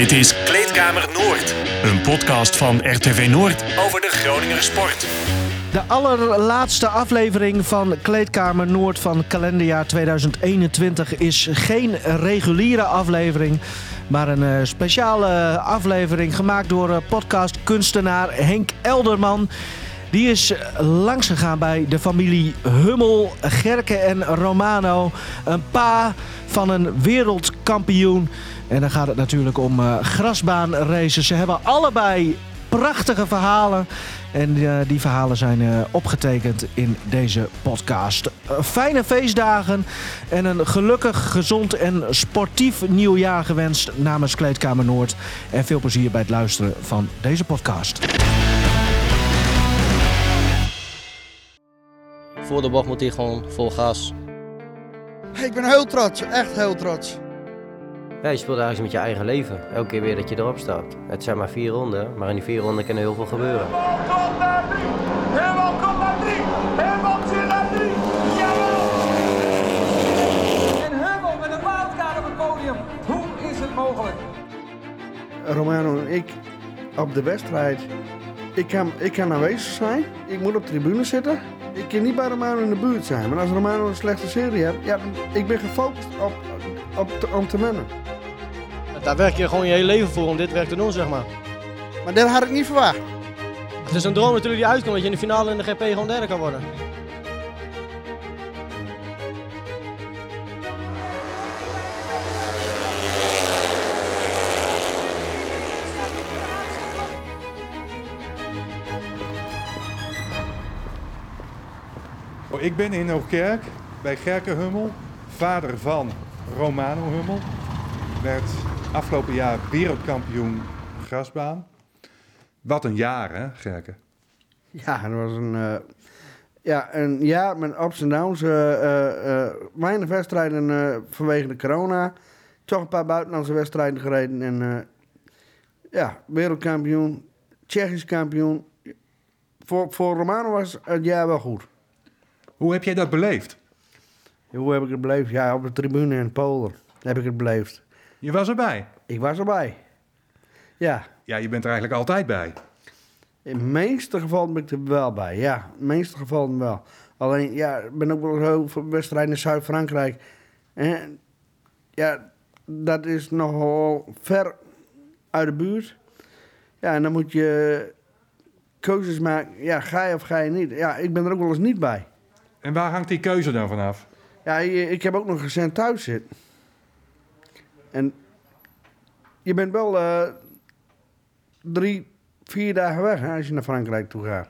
Dit is Kleedkamer Noord, een podcast van RTV Noord over de Groninger sport. De allerlaatste aflevering van Kleedkamer Noord van kalenderjaar 2021 is geen reguliere aflevering, maar een eh, speciale aflevering gemaakt door eh, podcastkunstenaar Henk Elderman. Die is langs gegaan bij de familie Hummel, Gerke en Romano. Een pa van een wereldkampioen. En dan gaat het natuurlijk om uh, grasbaanraces. Ze hebben allebei prachtige verhalen. En uh, die verhalen zijn uh, opgetekend in deze podcast. fijne feestdagen en een gelukkig, gezond en sportief nieuwjaar gewenst namens Kleedkamer Noord. En veel plezier bij het luisteren van deze podcast. Voor de bocht moet hij gewoon vol gas. Ik ben heel trots, echt heel trots. Ja, je speelt eigenlijk met je eigen leven. Elke keer weer dat je erop staat. Het zijn maar vier ronden, maar in die vier ronden kan er heel veel gebeuren. Helemaal naar drie! Helemaal komt naar drie! Met een wildcard op het podium. Hoe is het mogelijk? Romano en ik op de wedstrijd. Ik kan, ik kan aanwezig zijn. Ik moet op de tribune zitten. Ik kan niet bij Romano in de buurt zijn. Maar als Romano een slechte serie heeft, ja, ik ben gefocust op, op, te, om te. Daar werk je gewoon je hele leven voor om dit werk te doen, zeg maar. Maar dat had ik niet verwacht. Het is een droom natuurlijk die uitkomt, dat je in de finale in de GP gewoon derde kan worden. Ik ben in Hoogkerk bij Gerke Hummel, vader van Romano Hummel. Werd afgelopen jaar wereldkampioen grasbaan. Wat een jaar, hè, Gerke? Ja, dat was een, uh, ja, een jaar met ups en downs. Uh, uh, weinig wedstrijden vanwege de corona. Toch een paar buitenlandse wedstrijden gereden. En ja, wereldkampioen, Tsjechisch kampioen. Voor, voor Romano was het jaar wel goed. Hoe heb jij dat beleefd? Hoe heb ik het beleefd? Ja, op de tribune in Polen heb ik het beleefd. Je was erbij? Ik was erbij. Ja. Ja, je bent er eigenlijk altijd bij. In de meeste gevallen ben ik er wel bij, ja. In de meeste gevallen wel. Alleen, ja, ik ben ook wel heel veel wedstrijden in Zuid-Frankrijk. En ja, dat is nogal ver uit de buurt. Ja, en dan moet je keuzes maken. Ja, ga je of ga je niet? Ja, ik ben er ook wel eens niet bij. En waar hangt die keuze dan vanaf? Ja, ik heb ook nog gezin thuis zitten. En je bent wel uh, drie, vier dagen weg hè, als je naar Frankrijk toe gaat.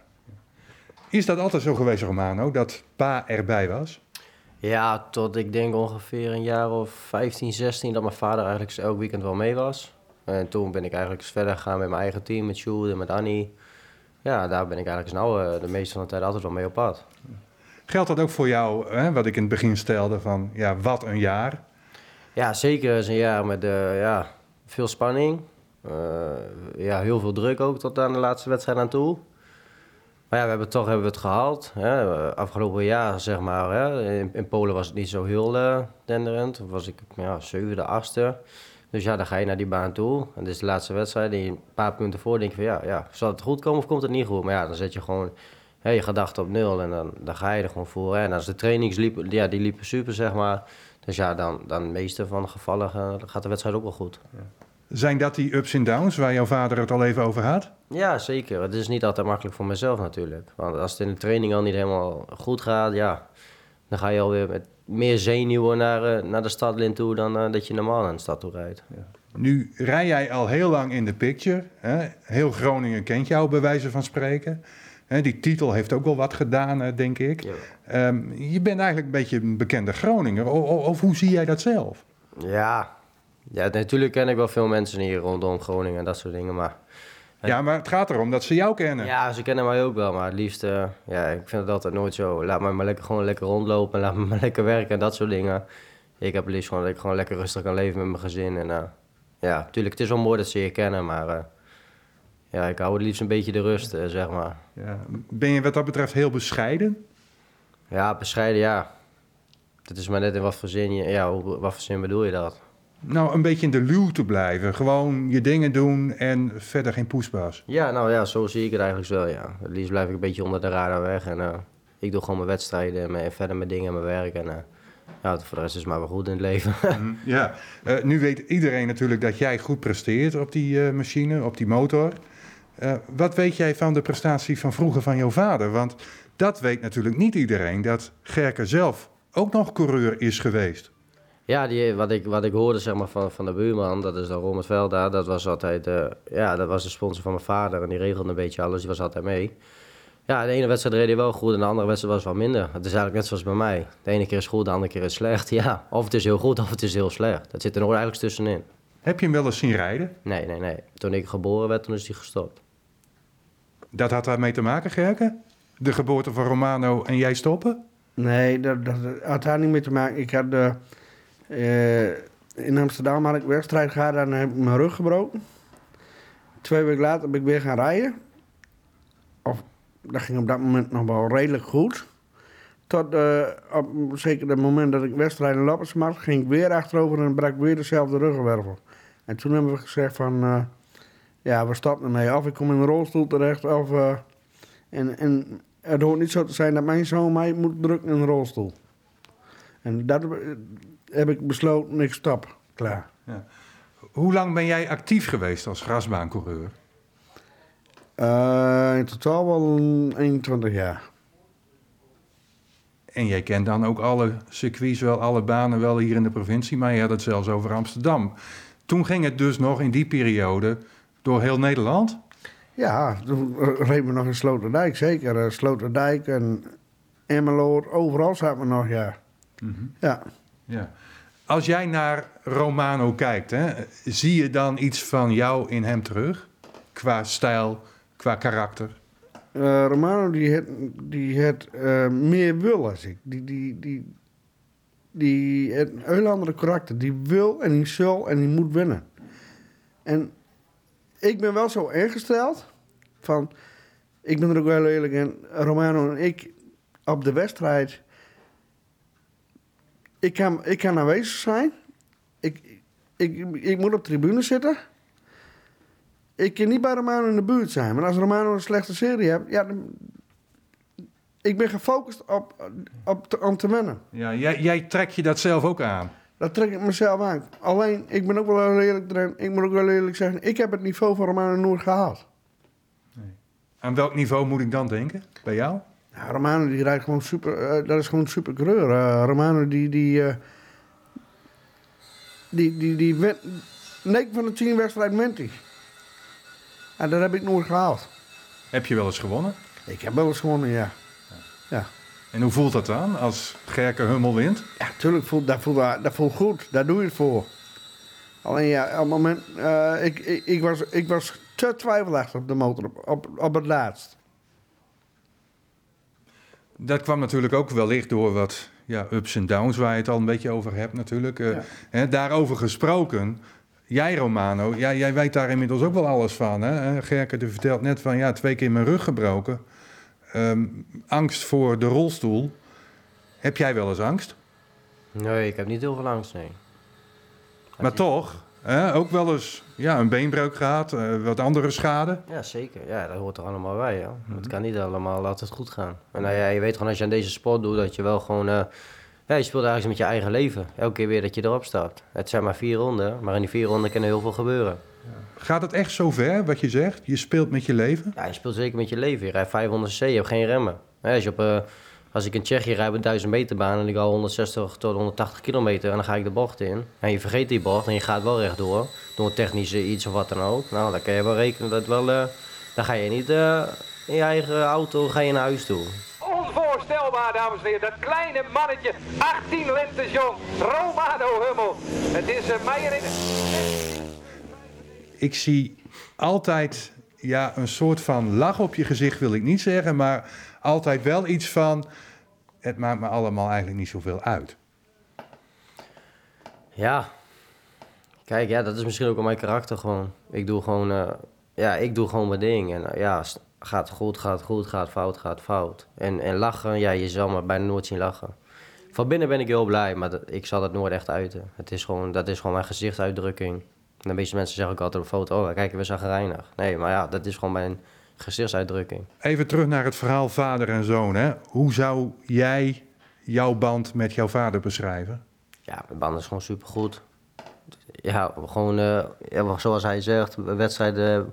Is dat altijd zo geweest, Romano, dat pa erbij was? Ja, tot ik denk ongeveer een jaar of 15, 16 dat mijn vader eigenlijk elk weekend wel mee was. En toen ben ik eigenlijk verder gegaan met mijn eigen team, met Sjoerd en met Annie. Ja, daar ben ik eigenlijk nou de meeste van de tijd altijd wel mee op pad. Geldt dat ook voor jou, hè, wat ik in het begin stelde, van ja, wat een jaar? Ja, zeker is een jaar met uh, ja, veel spanning. Uh, ja, heel veel druk ook tot aan de laatste wedstrijd aan toe. Maar ja, we hebben toch hebben we het gehaald. Hè. Afgelopen jaar, zeg maar, hè. In, Polen was het niet zo heel uh, denderend. Was ik ja, zevende, achtste. Dus ja, dan ga je naar die baan toe. En dit is de laatste wedstrijd. En een paar punten voor denk je van ja, ja, zal het goed komen of komt het niet goed? Maar ja, dan zet je gewoon hè, je gedachten op nul en dan, dan ga je er gewoon voor. Hè. En als de trainings liepen, ja, die liepen super, zeg maar. Dus ja, dan, dan de meeste van de gevallen uh, gaat de wedstrijd ook wel goed. Ja. Zijn dat die ups en downs waar jouw vader het al even over had? Ja, zeker. Het is niet altijd makkelijk voor mezelf natuurlijk. Want als het in de training al niet helemaal goed gaat, ja, dan ga je alweer met meer zenuwen naar, uh, naar de stadlint toe dan uh, dat je normaal naar de stad toe rijdt. Ja. Nu rij jij al heel lang in de picture. Hè? Heel Groningen kent jou bij wijze van spreken die titel heeft ook wel wat gedaan, eh, denk ik. Um, je bent eigenlijk een beetje een bekende Groninger. Of, of, hoe zie jij dat zelf? Ja. ja, natuurlijk ken ik wel veel mensen hier rondom Groningen en dat soort dingen. Maar, ja, maar het gaat erom dat ze jou kennen. Ja, ze kennen mij ook wel. Maar het liefst, uh, ja, ik vind het altijd nooit zo. Laat me maar lekker, gewoon lekker rondlopen. Laat me maar lekker werken en dat soort dingen. Ik heb het liefst gewoon dat ik gewoon lekker rustig kan leven met mijn gezin. En uh, ja, natuurlijk, het is wel mooi dat ze je kennen, maar ja, ik hou het liefst een beetje de rust, uh, zeg maar. Ja. Ben je wat dat betreft heel bescheiden? Ja, bescheiden, ja. Het is maar net in wat voor zin, je, ja, wat voor zin bedoel je dat? nou een beetje in de luw te blijven? Gewoon je dingen doen en verder geen poespas. Ja, nou ja, zo zie ik het eigenlijk wel, ja. Het liefst blijf ik een beetje onder de radar weg. En eh, ik doe gewoon mijn wedstrijden en mijn- verder mijn dingen en mijn werk. En eh, ja, voor de rest is het maar wel goed in het leven. Mhm, Ja, Eh, nu weet iedereen natuurlijk dat jij goed presteert op die eh, machine, op die motor. Eh, wat weet jij van de prestatie van vroeger van jouw vader? Want dat weet natuurlijk niet iedereen, dat Gerke zelf ook nog coureur is geweest. Ja, die, wat, ik, wat ik hoorde zeg maar, van, van de buurman, dat is dan Robert Velda, dat was altijd, eh, ja, dat was de sponsor van mijn vader en die regelde een beetje alles, die was altijd mee. Ja, de ene wedstrijd reed hij wel goed en de andere wedstrijd was wat minder. Het is eigenlijk net zoals bij mij. De ene keer is goed, de andere keer is slecht. Ja, of het is heel goed of het is heel slecht. Dat zit er nog eigenlijk tussenin. Heb je hem wel eens zien rijden? Nee, nee, nee. Toen ik geboren werd, toen is hij gestopt. Dat had daarmee te maken, Gerke? De geboorte van Romano en jij stoppen? Nee, dat, dat had daar niet mee te maken. Ik had eh, eh, in Amsterdam had ik wedstrijd gehad en heb ik mijn rug gebroken. Twee weken later ben ik weer gaan rijden. Of, dat ging op dat moment nog wel redelijk goed. Tot eh, op zeker het moment dat ik wedstrijd in Lappers maakte, ging ik weer achterover en brak weer dezelfde ruggenwervel. En toen hebben we gezegd van, ja, we stoppen ermee. Of ik kom in een rolstoel terecht, of... eh, en, en het hoort niet zo te zijn dat mijn zoon mij moet drukken in een rolstoel. En dat eh, heb ik besloten, ik stop. Klaar. Hoe lang ben jij actief geweest als grasbaancoureur? Eh, in totaal wel een 21 jaar. En jij kent dan ook alle circuits wel, alle banen wel hier in de provincie, maar je had het zelfs over Amsterdam. Toen ging het dus nog in die periode door heel Nederland. Ja, toen eh, reden we nog in Sloterdijk, zeker. Eh, Sloterdijk en Emmeloord, overal zaten we nog, ja. Ja. Ja. Als jij naar Romano kijkt, hè, zie je dan iets van jou in hem terug? Qua stijl, qua karakter? Eh, Romano die het, die het meer wil als ik. Die, die, die, die een heel andere karakter. Die wil en die zal en die moet winnen. En ik ben wel zo ingesteld van... Ik ben er ook wel eerlijk in. Romano en ik op de wedstrijd... Ik kan, ik kan aanwezig zijn. Ik, ik, ik moet op tribune zitten. Ik kan niet bij Romano in de buurt zijn. Maar als Romano een slechte serie hebt... Ja, ik ben gefocust op, op te, om te winnen. Ja, jij, jij trekt je dat zelf ook aan. Dat trek ik mezelf aan. Alleen, ik ben ook wel eerlijk erin. Ik moet ook wel eerlijk zeggen... Ik heb het niveau van Romano Noord gehaald. Aan welk niveau moet ik dan denken? Bij jou? Ja, Romano die rijdt gewoon super... eh, dat is gewoon super coureur. Eh, Romano die... Die, eh, die, die, die wint... 9 van de 10 wedstrijden wint hij. En dat heb ik nooit gehaald. Heb je wel eens gewonnen? Ik heb wel eens gewonnen, ja. Ja. En hoe voelt dat dan als Gerke Hummel wint? Ja, tuurlijk, voelt, dat, voelt, dat voelt goed. Daar doe je het voor. Alleen ja, op het moment... eh, ik, ik, ik, was, ik was te twijfelachtig op de motor, op, op, op het laatst. Dat kwam natuurlijk ook wellicht door wat ja, ups en downs waar je het al een beetje over hebt natuurlijk. Eh, Ja. hè, daarover gesproken, jij Romano, ja, jij weet daar inmiddels ook wel alles van. Hè? Gerke de vertelt net van ja, twee keer mijn rug gebroken. Ehm, angst voor de rolstoel. Heb jij wel eens angst? Nee, ik heb niet heel veel angst, nee. Maar toch, hè, ook wel eens ja, een beenbreuk gehad, eh, wat andere schade. Ja, zeker. Ja, dat hoort er allemaal bij. Ja. Mhm. Het kan niet allemaal altijd goed gaan. En nou ja, je weet gewoon als je aan deze sport doet, dat je wel gewoon... eh, ja, je speelt eigenlijk met je eigen leven. Elke keer weer dat je erop staat. Het zijn maar vier ronden, maar in die vier ronden kan er heel veel gebeuren. Gaat het echt zo ver, wat je zegt? Je speelt met je leven? Ja, je speelt zeker met je leven. Je rijdt 500 cc, je hebt geen remmen. Als, je op, eh, als ik in Tsjechië rijd op een 1000 meter baan en ik al 160 tot 180 kilometer en dan ga ik de bocht in. En je vergeet die bocht en je gaat wel rechtdoor. Door technisch iets of wat dan ook. Nou, dan kan je wel rekenen dat wel... eh, dan ga je niet eh, in je eigen auto ga je naar huis toe. Onvoorstelbaar, dames en heren. Dat kleine mannetje, 18 lentes jong, Romano Hummel. Het is een Meijer in... ik zie altijd ja, een soort van lach op je gezicht, wil ik niet zeggen, maar altijd wel iets van. Het maakt me allemaal eigenlijk niet zoveel uit. Ja. Kijk, ja, dat is misschien ook wel mijn karakter gewoon. Ik doe gewoon, eh, ja, ik doe gewoon mijn ding. En eh, ja, gaat goed, gaat goed, gaat fout, gaat fout. En, en lachen, ja, je zal me bijna nooit zien lachen. van binnen ben ik heel blij, maar ik zal dat nooit echt uiten. Het is gewoon, dat is gewoon mijn gezichtsuitdrukking. De meeste mensen zeggen ook altijd op foto, oh, kijk, we zijn gereinigd. Nee, maar ja, dat is gewoon mijn gezichtsuitdrukking. Even terug naar het verhaal vader en zoon. Hè? Hoe zou jij jouw band met jouw vader beschrijven? Ja, mijn band is gewoon supergoed. Ja, gewoon eh, ja, zoals hij zegt, wedstrijden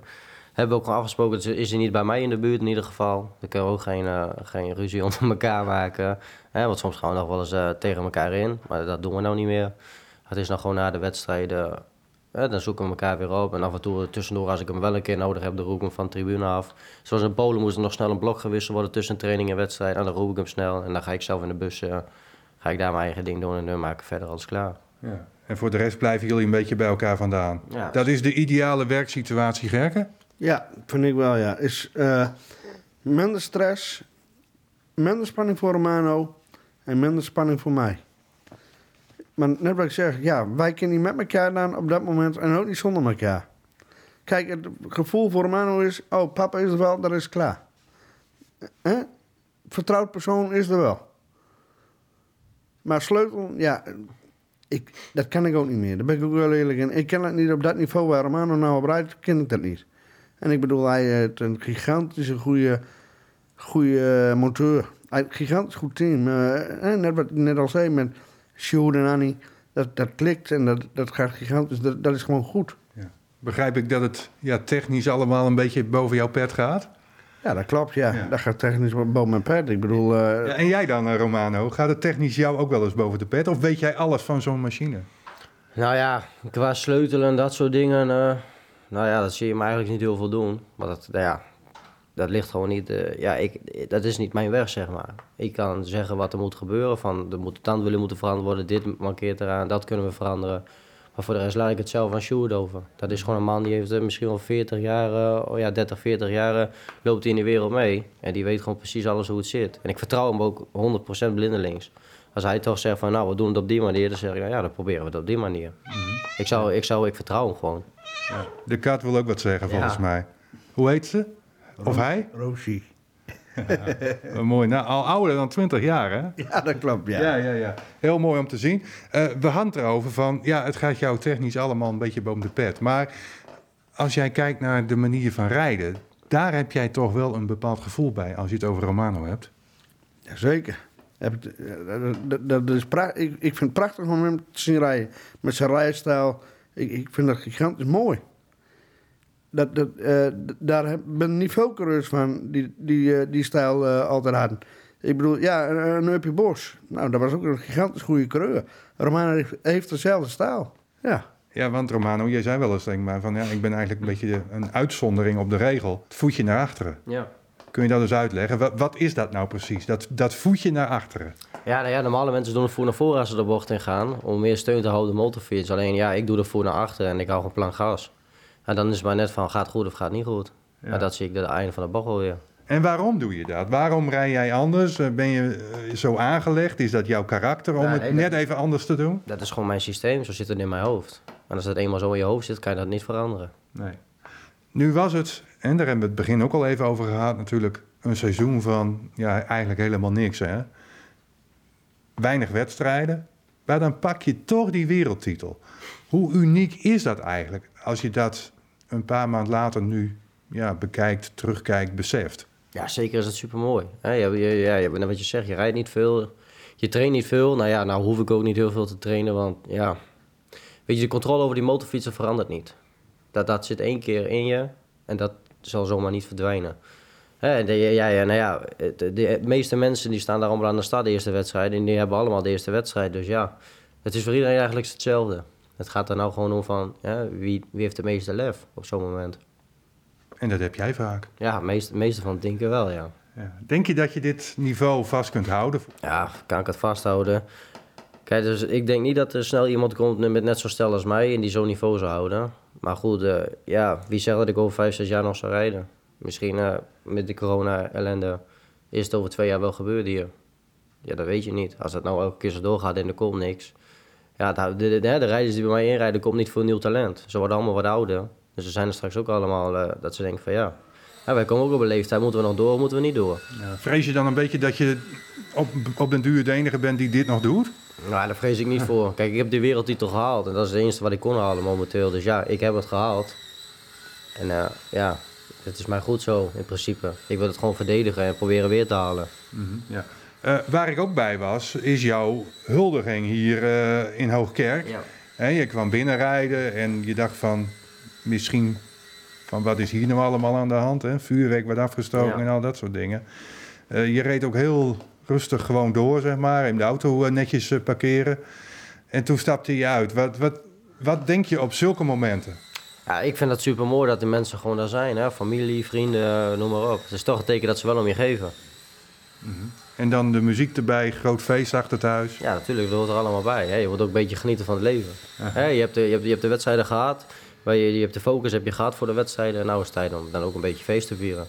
hebben we ook gewoon afgesproken. Het is hij niet bij mij in de buurt in ieder geval. Dan kunnen we ook geen, eh, geen ruzie onder elkaar maken. Hè, want soms gaan we nog wel eens eh, tegen elkaar in. Maar dat doen we nou niet meer. Het is dan gewoon na de wedstrijden. Hè, dan zoeken we elkaar weer op. En af en toe tussendoor, als ik hem wel een keer nodig heb, dan roep ik hem van de tribune af. Zoals in Polen moest er nog snel een blok gewisseld worden tussen training en wedstrijd. En dan roep ik hem snel. En dan ga ik zelf in de bus, eh, ga ik daar mijn eigen ding doen. En dan maak ik verder alles klaar. Ja. En voor de rest blijven jullie een beetje bij elkaar vandaan. Ja. Dat is de ideale werksituatie, Gerke? Ja, vind ik wel, ja. Is eh, minder stress, minder spanning voor Romano en minder spanning voor mij. Maar net wat ik zeg, ja, wij kunnen niet met elkaar dan op dat moment en ook niet zonder elkaar. Kijk, het gevoel voor Romano is, oh, papa is er wel, dat is klaar. Hè? Vertrouwd persoon is er wel. Maar sleutel, ja, ik, dat kan ik ook niet meer. Daar ben ik ook wel eerlijk in. Ik ken het niet op dat niveau waar Romano nou op rijdt, ken ik dat niet. En ik bedoel, hij heeft een gigantische goede, goede motor. Hij heeft een gigantisch goed team. Eh, net wat ik net al zei met Sjoerd en Annie. Dat, dat klikt en dat, dat gaat gigantisch. Dat, dat is gewoon goed. Begrijp ik dat het ja, technisch allemaal een beetje boven jouw pet gaat? Ja, dat klopt. Ja. Ja. Dat gaat technisch boven mijn pet. Ik bedoel, eh, Ja, en jij dan, eh, Romano? Gaat het technisch jou ook wel eens boven de pet? Of weet jij alles van zo'n machine? Nou ja, qua sleutelen en dat soort dingen. eh, nou ja, dat zie je me eigenlijk niet heel veel doen. Maar dat, nou ja, dat ligt gewoon niet. eh, ja, ik, dat is niet mijn weg, zeg maar. Ik kan zeggen wat er moet gebeuren. Van er moet tandwielen moeten veranderd worden. Dit mankeert eraan. Dat kunnen we veranderen. Maar voor de rest laat ik het zelf aan Sjoerd over. Dat is gewoon een man die heeft eh, misschien wel 40 jaar, oh ja, 30, 40 jaar loopt hij in de wereld mee. En die weet gewoon precies alles hoe het zit. En ik vertrouw hem ook 100% blindelings. Als hij toch zegt van nou, we doen het op die manier, dan zeg ik nou ja, dan proberen we het op die manier. ik, zou, ik, zou, ik vertrouw hem gewoon. De kat wil ook wat zeggen, Ja. volgens mij. Hoe heet ze? Of hij? Eh, mooi. Nou, al ouder dan 20 jaar, hè? Ja, dat klopt, ja. Ja, ja, ja. Heel mooi om te zien. Eh, we hadden erover van, ja, het gaat jou technisch allemaal een beetje boven de pet. Maar als jij kijkt naar de manier van rijden, daar heb jij toch wel een bepaald gevoel bij als je het over Romano hebt. Jazeker. Ik- Dat, is ik, ik vind het prachtig om hem te zien rijden. Met zijn rijstijl. Ik, ik vind dat gigantisch mooi. Dat, dat, eh, daar heb, ben ik niet veel coureurs van die die, eh, die stijl eh, altijd hadden. Ik bedoel, ja, een, een Uppie Bos. Nou, dat was ook een gigantisch goede coureur. Romano heeft, heeft dezelfde stijl. Ja. Ja, want Romano, jij zei wel eens tegen mij van, ja, ik ben eigenlijk een beetje een uitzondering op de regel. Het voetje naar achteren. Ja. Kun je dat eens uitleggen? Wat, wat is dat nou precies? Dat, dat voetje naar achteren. Ja, nou ja, normale mensen doen het voer naar voren als ze de bocht in gaan. Om meer steun te houden op de motorfiets. Alleen ja, ik doe de voer naar achter en ik hou gewoon plan gas. En dan is het maar net van gaat goed of gaat niet goed. Ja. Maar dat zie ik aan het einde van de bocht weer. En waarom doe je dat? Waarom rij jij anders? Eh, Ben je eh, zo aangelegd? Is dat jouw karakter om Ja, het net dat- even anders te doen? Dat is gewoon mijn systeem, zo zit het in mijn hoofd. En als dat eenmaal zo in je hoofd zit, kan je dat niet veranderen. Nee. Nu was het, en daar hebben we het begin ook al even over gehad, natuurlijk een seizoen van ja, eigenlijk helemaal niks. Hè? Weinig wedstrijden, maar dan pak je toch die wereldtitel. Hoe uniek is dat eigenlijk als je dat een paar maanden later nu ja, bekijkt, terugkijkt, beseft? Ja, zeker is het super mooi. Ja, ja, net wat je zegt, je rijdt niet veel, je traint niet veel. Nou ja, nou hoef ik ook niet heel veel te trainen, want ja, weet je, de controle over die motorfietsen verandert niet. Dat, dat zit één keer in je en dat zal zomaar niet verdwijnen. Hè, en de, ja, ja, nou ja, de, meeste mensen die staan daar allemaal aan de start de eerste wedstrijd en die hebben allemaal de eerste wedstrijd. Dus ja, het is voor iedereen eigenlijk hetzelfde. Het gaat er nou gewoon om van ja, wie, wie heeft het meeste lef op zo'n moment. En dat heb jij vaak. Ja, meeste, meeste van het denken wel, ja. Ja. Denk je dat je dit niveau vast kunt houden? Ja, kan ik het vasthouden? Kijk, dus ik denk niet dat er snel iemand komt met net zo stel als mij en die zo'n niveau zou houden. Maar goed, eh, ja, wie zegt dat ik over vijf, zes jaar nog zou rijden? Misschien eh, met de corona-ellende is het over twee jaar wel gebeurd hier. Ja, dat weet je niet. Als het nou elke keer zo doorgaat en er komt niks. Ja, de, de, de, de rijders die bij mij inrijden, komt niet voor nieuw talent. Ze worden allemaal wat ouder. Dus ze zijn er straks ook allemaal eh, dat ze denken van ja, Ja, wij komen ook op een leeftijd, moeten we nog door of moeten we niet door? Ja, vrees je dan een beetje dat je op, op den duur de enige bent die dit nog doet? Nou, daar vrees ik niet voor. Kijk, ik heb de wereldtitel gehaald en dat is het enige wat ik kon halen momenteel. Dus ja, ik heb het gehaald. En eh, ja, het is mij goed zo in principe. Ik wil het gewoon verdedigen en proberen weer te halen. Ja. Eh, waar ik ook bij was, is jouw huldiging hier eh, in Hoogkerk. Ja. Je kwam binnenrijden en je dacht van misschien van wat is hier nou allemaal aan de hand? Hè? Vuurwerk werd afgestoken Ja. en al dat soort dingen. Eh, je reed ook heel rustig gewoon door, zeg maar. In de auto netjes parkeren. En toen stapte je uit. Wat, wat, wat denk je op zulke momenten? Ja, ik vind het super mooi dat de mensen gewoon daar zijn. Hè? Familie, vrienden, noem maar op. Het is toch een teken dat ze wel om je geven. En dan de muziek erbij, groot feest achter thuis. Ja, natuurlijk, dat hoort er allemaal bij. Hè? Je moet ook een beetje genieten van het leven. Hè? Je, hebt de, je, hebt, je hebt de wedstrijden gehad. Waar je, je hebt de focus heb je gehad voor de wedstrijden. En nou is het tijd om dan ook een beetje feest te vieren.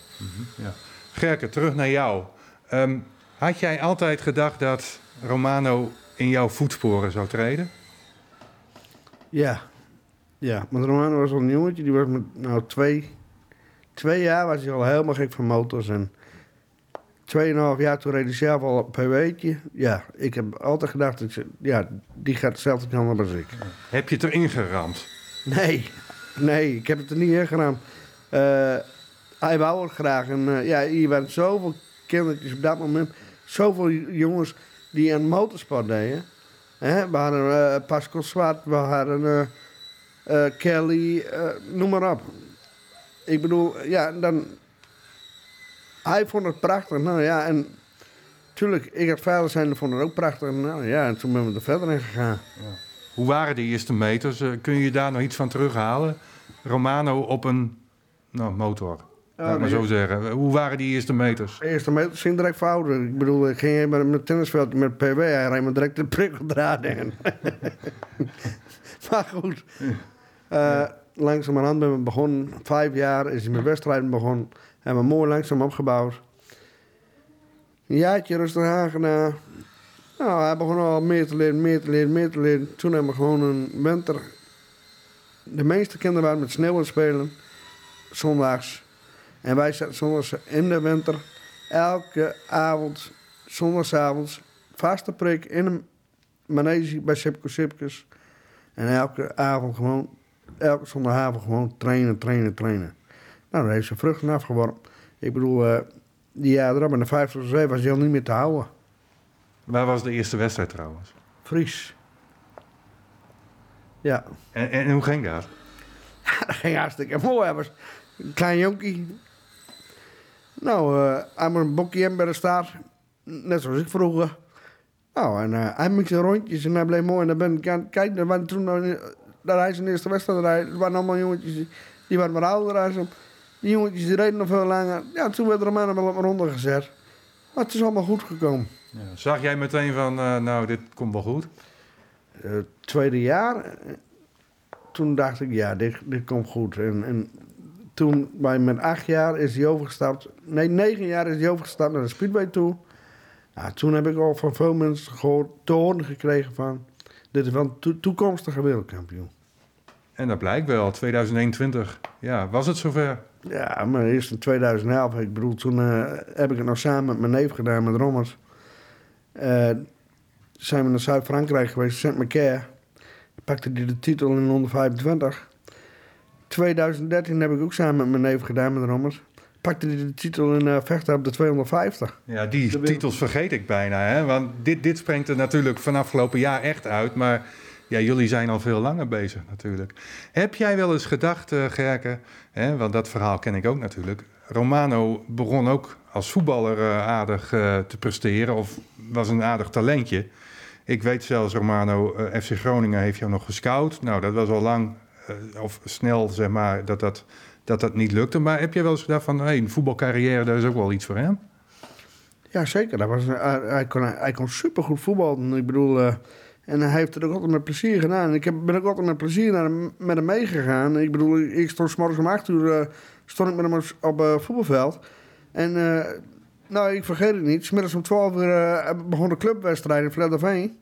Gerke, terug naar jou. Ehm, had jij altijd gedacht dat Romano in jouw voetsporen zou treden? Ja. Ja, want Romano was al een jongetje. Die was met nou twee, twee jaar was hij al helemaal gek van motors. En tweeënhalf jaar toen zelf al een PW'tje. Ja, ik heb altijd gedacht, dat ze, ja, die gaat hetzelfde kant als ik. Heb je het erin geramd? Nee, nee, ik heb het er niet in gedaan. Eh, hij wou het graag. En eh, ja, hier waren zoveel kindertjes op dat moment. Zoveel jongens die aan motorsport deden. Hè? We hadden eh, Pascal Zwart, we hadden Kelly, noem maar op. Ik bedoel, ja, dan... Hij vond het prachtig. Nou ja, en... Tuurlijk, ik had vader zijn, vond het ook prachtig. Nou ja, en toen ben we er verder in gegaan. Hoe waren die eerste meters? Eh, kun je daar nog iets van terughalen? Romano op een nou, motor, laat ik maar zo zeggen. Hoe waren die eerste meters? De eerste meter ging direct fouten. Ik bedoel, ik ging met mijn tennisveld met PW. Hij reed me direct de prikkeldraad in. maar goed. Eh langzamerhand ben we begonnen. Vijf jaar is hij met wedstrijden begonnen. Hebben we mooi langzaam opgebouwd. Een jaartje rustig aangedaan. Nou, hij begon al meer te leren, meer te leren, meer te leren. Toen hebben we gewoon een winter... De meeste kinderen waren met sneeuw aan het spelen. Zondags. En wij zaten zondags in de winter, elke avond, zondagsavonds, vaste prik in een manege bij Sipko Sipkes. En elke avond gewoon, elke zondagavond gewoon trainen, trainen, trainen. Nou, daar heeft ze vruchten afgeworpen. Ik bedoel, eh, die jaar erop in de 50 of 7 was hij al niet meer te houden. Waar was de eerste wedstrijd trouwens? Fries. Ja, En, en hoe ging dat? dat ging hartstikke mooi. Hij was een klein jonkie. Nou, eh hij een bokje in bij de staart. Net zoals ik vroeger. Nou, en eh, hij maakte rondjes en hij bleef mooi. En dan ben ik aan het kijken. Er waren toen nog, eh, dat hij zijn eerste wedstrijd rijden. Er waren allemaal jongetjes die, die waren wat ouder dan hem. Die jongetjes die reden nog veel langer. Ja, toen werd Romano wel op een ronde gezet. Maar het is allemaal goed gekomen. Ja. Zag jij meteen van, eh, nou, dit komt wel goed? Eh, tweede jaar, eh, toen dacht ik, ja, dit, dit komt goed. En, en toen, bij met acht jaar, is hij overgestapt. Nee, negen jaar is hij overgestapt naar de Speedway toe. Nou, toen heb ik al van veel mensen gehoord, te horen gekregen van... Dit is wel een to- toekomstige wereldkampioen. En dat blijkt wel, 2021. Ja, was het zover? Ja, maar eerst in 2011. Ik bedoel, toen eh, heb ik het nog samen met mijn neef gedaan, met Rommers. Eh, zijn we naar Zuid-Frankrijk geweest, Saint-Macaire. Pakte hij de titel in 125. 2013 heb ik ook samen met mijn neef gedaan, met Rommers. Pakte hij de titel in eh vechten op de 250. Ja, die titels vergeet ik bijna. Hè? Want dit, dit springt er natuurlijk van afgelopen jaar echt uit. Maar ja, jullie zijn al veel langer bezig natuurlijk. Heb jij wel eens gedacht, eh Gerke, hè, want dat verhaal ken ik ook natuurlijk. Romano begon ook als voetballer eh, aardig eh, te presteren. Of was een aardig talentje. Ik weet zelfs, Romano, FC Groningen heeft jou nog gescout. Nou, dat was al lang, of snel zeg maar, dat dat, dat dat niet lukte. Maar heb je wel eens gedacht van, hey, een voetbalcarrière, dat is ook wel iets voor hem? Ja, zeker. Dat was, hij, kon, hij kon supergoed voetballen. Ik bedoel, en hij heeft het ook altijd met plezier gedaan. Ik heb, ben ook altijd met plezier naar hem, met hem meegegaan. Ik bedoel, ik stond 's morgens om acht uur eh, stond ik met hem op, op eh, voetbalveld. En eh, nou, ik vergeet het niet. 's middags om 12 uur eh, begon de clubwedstrijd in Vledderveen.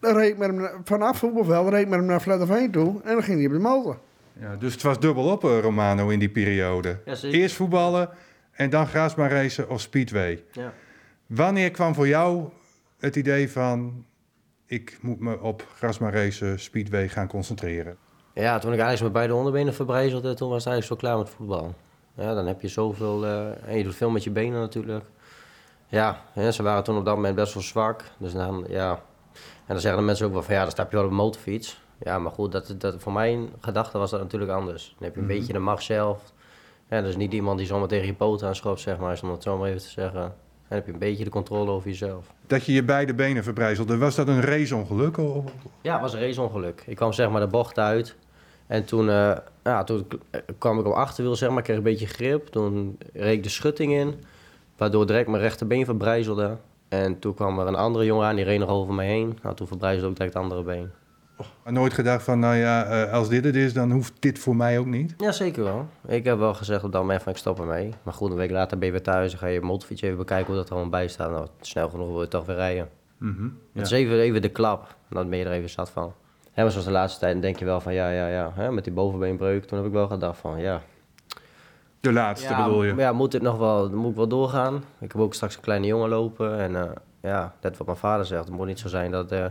Dan reed ik met hem na- vanaf voetbalveld reed ik met hem naar Vledderveen toe. En dan ging hij op de motor. Ja, dus het was dubbel op, Romano, in die periode. Ja. Eerst voetballen en dan grasma racen of speedway. Ja. Wanneer kwam voor jou het idee van... ik moet me op grasma racen, speedway gaan concentreren? Ja, toen ik eigenlijk met beide onderbenen verbrijzelde, toen was het eigenlijk zo klaar met voetbal. Ja, dan heb je zoveel, eh, en je doet veel met je benen natuurlijk. Ja, hè, ze waren toen op dat moment best wel zwak. Dus dan, ja. En dan zeggen de mensen ook wel van, ja, dan stap je wel op een motorfiets. Ja, maar goed, dat, dat, voor mijn gedachte was dat natuurlijk anders. Dan heb je een beetje de macht zelf. Ja, dus niet iemand die zomaar tegen je poten aanschopt, zeg maar, om het zo maar even te zeggen. En dan heb je een beetje de controle over jezelf. Dat je je beide benen verbrijzelde, was dat een raceongeluk? Ja, het was een raceongeluk. Ik kwam zeg maar de bocht uit. En toen, eh, ja, toen k- kwam ik op achterwiel, zeg maar, kreeg een beetje grip. Toen reed ik de schutting in, waardoor direct mijn rechterbeen verbrijzelde. En toen kwam er een andere jongen aan, die reed nog over me heen. Nou, toen verbrijzelde ook direct het andere been. Maar nooit gedacht van, nou ja, eh, als dit het is, dan hoeft dit voor mij ook niet? Ja, zeker wel. Ik heb wel gezegd op dat moment van ik stop ermee. Maar goed, een week later ben je weer thuis. Dan ga je motorfiets even bekijken hoe dat er allemaal bij staat. Nou, snel genoeg wil je toch weer rijden. Mhm, Het is even, even de klap. En dan ben je er even zat van. Hè, maar zoals de laatste tijd dan denk je wel van ja, ja, ja. Hè, met die bovenbeenbreuk, toen heb ik wel gedacht van ja. De laatste ja, bedoel je? Ja, moet dit nog wel, moet ik wel doorgaan? Ik heb ook straks een kleine jongen lopen. En eh, ja, net wat mijn vader zegt. Het moet niet zo zijn dat eh,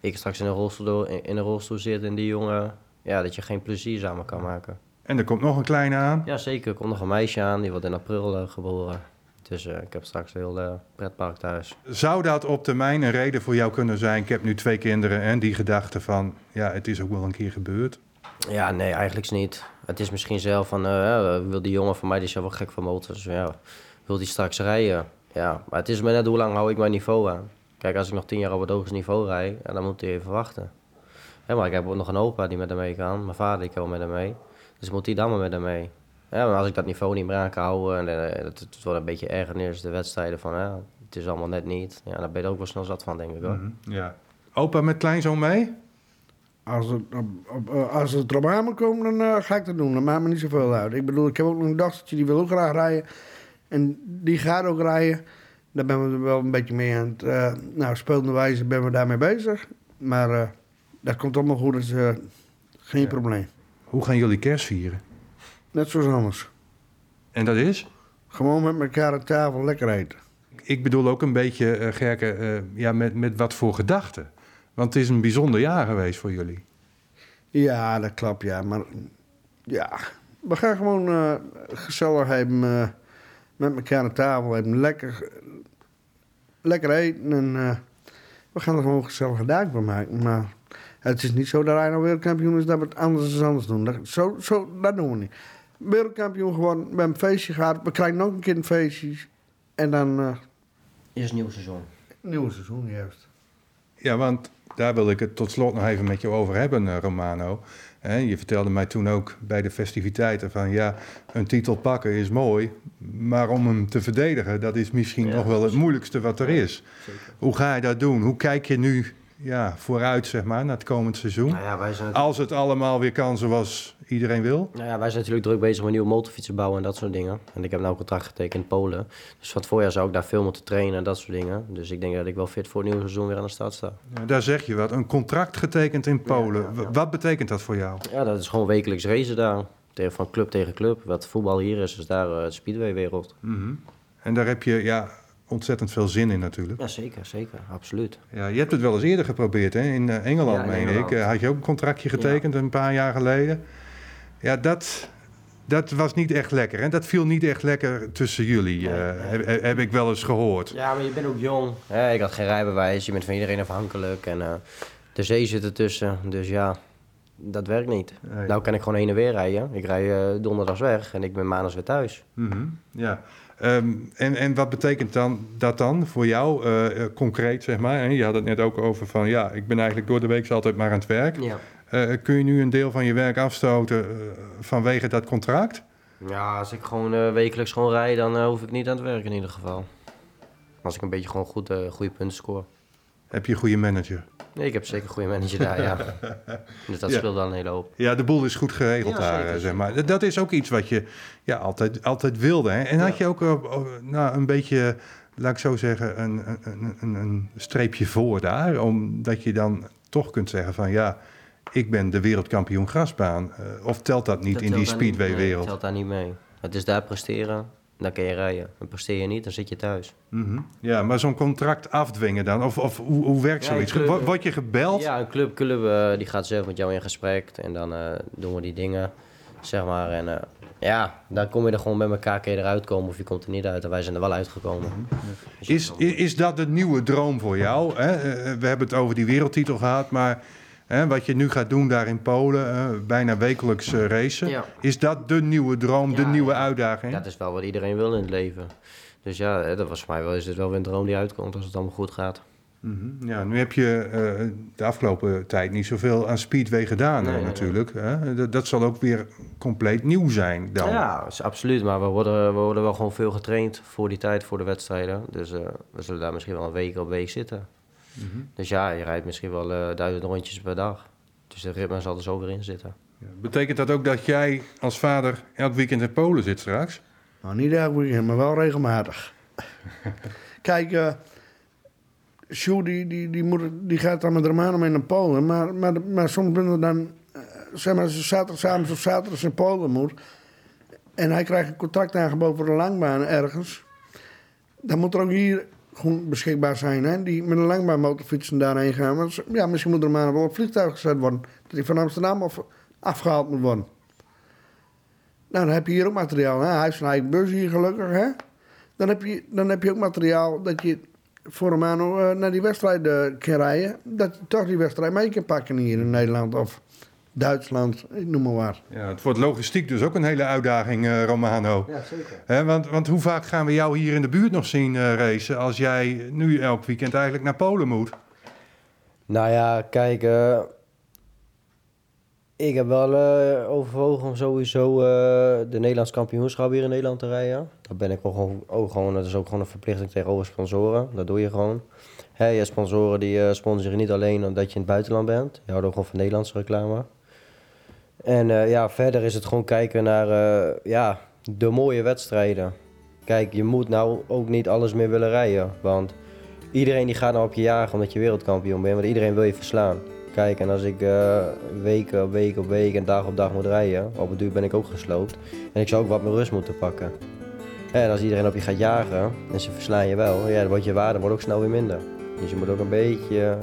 ik straks in een, rolstoel in, in een rolstoel zit en die jongen... Ja, dat je geen plezier samen kan maken. En er komt nog een kleine aan. Ja, zeker. Er komt nog een meisje aan. Die wordt in april eh, geboren. Dus eh, ik heb straks een heel pretpark thuis. Zou dat op termijn een reden voor jou kunnen zijn? Ik heb nu twee kinderen en die gedachte van, ja, het is ook wel een keer gebeurd. Ja, nee, eigenlijk niet. Het is misschien zelf van, eh, wil die jongen van mij, die is wel gek van motors. Ja, wil die straks rijden? Ja, maar het is maar net hoe lang hou ik mijn niveau aan. Kijk, als ik nog tien jaar op het hoogste niveau rijd, ja, dan moet hij even wachten. Ja, maar ik heb ook nog een opa die met hem mee kan. Mijn vader die kan wel met hem mee. Dus moet hij dan maar met hem mee. Ja, maar als ik dat niveau niet meer aan kan houden, en eh, het, het wordt een beetje ergernis, de wedstrijden van, ja, het is allemaal net niet. Ja, dan ben je er ook wel snel zat van, denk ik hoor. Mhm, Ja. Opa met kleinzoon mee? Als het, eh, als het erop aan moet komen, dan eh, ga ik dat doen. Dat maakt me niet zoveel uit. Ik bedoel, ik heb ook nog een dochtertje, die wil ook graag rijden. En die gaat ook rijden. Daar ben we wel een beetje mee aan het... eh nou, spelende wijze ben we daarmee bezig. Maar eh, dat komt allemaal goed, dus eh, geen probleem. Hoe gaan jullie kerst vieren? Net zoals anders. En dat is? Gewoon met elkaar aan tafel lekker eten. Ik bedoel ook een beetje, eh Gerke, ja, met, met wat voor gedachten. Want het is een bijzonder jaar geweest voor jullie. Ja, dat klopt, ja. Maar ja, we gaan gewoon gezellig hebben met elkaar aan tafel. Hebben lekker, lekker eten en eh, we gaan er gewoon een gezellige dag van maken. Maar het is niet zo dat hij nou wereldkampioen is dat we het anders dan anders doen. Dat, zo, zo, dat doen we niet. Wereldkampioen gewoon, we hebben een feestje gehad. We krijgen nog een keer een feestje. En dan eh Is nieuw seizoen. nieuw seizoen, juist. Ja, want daar wil ik het tot slot nog even met je over hebben, eh, Romano. Hè, je vertelde mij toen ook bij de festiviteiten van ja, een titel pakken is mooi, maar om hem te verdedigen, dat is misschien Ja, nog wel het moeilijkste wat er is. Zeker. Hoe ga je dat doen? Hoe kijk je nu ja, vooruit, zeg maar, naar het komend seizoen? Nou ja, wij zijn Als het allemaal weer kan zoals iedereen wil? Nou ja, wij zijn natuurlijk druk bezig met nieuwe motorfietsen bouwen en dat soort dingen. En ik heb nou een contract getekend in Polen. Dus van het voorjaar zou ik daar veel moeten trainen en dat soort dingen. Dus ik denk dat ik wel fit voor het nieuwe seizoen weer aan de start sta. Ja, daar zeg je wat. Een contract getekend in Polen. ja, Wat betekent dat voor jou? Ja, dat is gewoon wekelijks racen daar. Tegen, van club tegen club. Wat voetbal hier is, is daar uh, de speedway-wereld. Mhm. En daar heb je ja, ontzettend veel zin in natuurlijk. Ja, zeker, zeker. Absoluut. Ja, je hebt het wel eens eerder geprobeerd, hè? in eh, Engeland, Ja, in meen Engeland. ik. Eh, had je ook een contractje getekend een paar jaar geleden. Ja, dat, dat was niet echt lekker. En dat viel niet echt lekker tussen jullie, Nee, eh, nee. heb, heb ik wel eens gehoord. Ja, maar je bent ook jong. Hè? Ik had geen rijbewijs. Je bent van iedereen afhankelijk. En de zee zit ertussen. Dus ja, dat werkt niet. Nee. Nou kan ik gewoon heen en weer rijden. Ik rij donderdags weg en ik ben maandags weer thuis. Mhm, ja. Ehm, en, en wat betekent dan, dat dan voor jou eh, eh, concreet, zeg maar? Hè? Je had het net ook over van, ja, ik ben eigenlijk door de week altijd maar aan het werk. Ja. Eh, kun je nu een deel van je werk afstoten vanwege dat contract? Ja, als ik gewoon wekelijks gewoon rijd, dan hoef ik niet aan het werken in ieder geval. Als ik een beetje gewoon goed, goede punten score. Heb je een goede manager? Nee, ik heb zeker een goede manager daar, ja. Dus dat Ja. speelt dan een hele hoop. Ja, de boel is goed geregeld Ja, daar, zeker, eh, zeg maar. Dat- Dat is ook iets wat je ja, altijd, altijd wilde. Hè? En had je ook eh, eh, nou, een beetje, laat ik zo zeggen, een, een, een, een streepje voor daar? Omdat je dan toch kunt zeggen van ja, ik ben de wereldkampioen grasbaan. Uh, of telt dat niet Dat in die speedway-wereld? Nee, telt daar niet mee. Het is daar presteren, dan kun je rijden. En presteer je niet, dan zit je thuis. Mhm. Ja, maar zo'n contract afdwingen dan? Of, of hoe, hoe werkt Ja, zoiets? Wo- Word je gebeld? Ja, een club, club eh, die gaat zelf met jou in gesprek en dan eh, doen we die dingen, zeg maar. En eh, ja, dan kom je er gewoon met elkaar, kun je eruit komen of je komt er niet uit. En wij zijn er wel uitgekomen. Dus Is, is dat de nieuwe droom voor jou? Hè? We hebben het over die wereldtitel gehad, maar hè, wat je nu gaat doen daar in Polen, bijna wekelijks eh, racen, Ja. is dat de nieuwe droom, de nieuwe ja. uitdaging? Dat is wel wat iedereen wil in het leven. Dus ja, hè, dat was voor mij wel, is het wel weer een droom die uitkomt als het allemaal goed gaat. Mhm. Ja, nu heb je eh, de afgelopen tijd niet zoveel aan Speedway gedaan Nee, nee, natuurlijk. Hè? Dat, dat zal ook weer compleet nieuw zijn dan. Ja, is absoluut. Maar we worden, we worden wel gewoon veel getraind voor die tijd, voor de wedstrijden. Dus eh, we zullen daar misschien wel een week op week zitten. Mhm. Dus ja, je rijdt misschien wel eh, duizend rondjes per dag. Dus de ritme zal er zo weer in zitten. Ja. Betekent dat ook dat jij als vader elk weekend in Polen zit straks? Nou, niet elk weekend, maar wel regelmatig. Kijk, eh Sjoe, die, die, die, moet, die gaat dan met Romano mee naar Polen. Maar, maar, maar soms ben er dan, eh, zeg maar, als je zaterdagavond of zaterdag in Polen moet. En hij krijgt een contract aangeboden voor een langbaan ergens. Dan moet er ook hier gewoon beschikbaar zijn. Hè? Die met een langbaanmotorfietsen daarheen gaan. Want ja, misschien moet Romano wel op vliegtuig gezet worden. Dat hij van Amsterdam af, afgehaald moet worden. Nou, dan heb je hier ook materiaal. Hè? Hij heeft zijn eigen bus hier gelukkig. Hè? Dan, heb je, dan heb je ook materiaal dat je voor Romano eh, naar die wedstrijden kan rijden. Dat je toch die wedstrijd mee kan pakken hier in Nederland of Duitsland, noem maar waar. Ja, het wordt logistiek dus ook een hele uitdaging, eh, Romano. Ja, zeker. Hè, want, want hoe vaak gaan we jou hier in de buurt nog zien eh, racen als jij nu elk weekend eigenlijk naar Polen moet? Nou ja, kijk, eh, ik heb wel overwogen om sowieso eh, de Nederlands kampioenschap hier in Nederland te rijden. Dat ben ik ook gewoon, ook gewoon, dat is ook gewoon een verplichting tegenover sponsoren. Dat doe je gewoon. Hè, je hebt sponsoren die eh, sponsoren niet alleen omdat je in het buitenland bent. Je houdt ook gewoon van Nederlandse reclame. En eh, ja, verder is het gewoon kijken naar eh, ja, de mooie wedstrijden. Kijk, je moet nou ook niet alles meer willen rijden. Want iedereen die gaat nou op je jagen omdat je wereldkampioen bent. Want iedereen wil je verslaan. Kijk, en als ik eh week op week op week en dag op dag moet rijden, op het duur ben ik ook gesloopt. En ik zou ook wat meer rust moeten pakken. En als iedereen op je gaat jagen en ze verslaan je wel, ja, dan wordt je waarde wordt ook snel weer minder. Dus je moet ook een beetje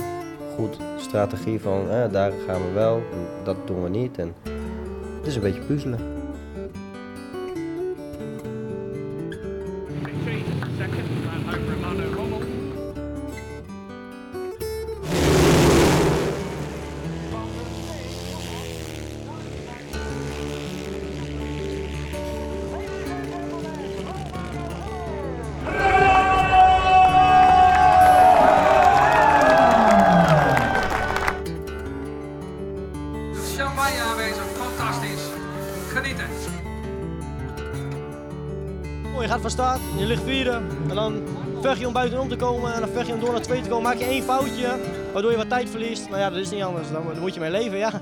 goed strategie van, daar gaan we wel, dat doen we niet. En het is een beetje puzzelen. Te komen en dan vecht je om door naar twee te komen. Maak je één foutje, waardoor je wat tijd verliest. Nou ja, dat is niet anders. Dan moet je mee leven, ja.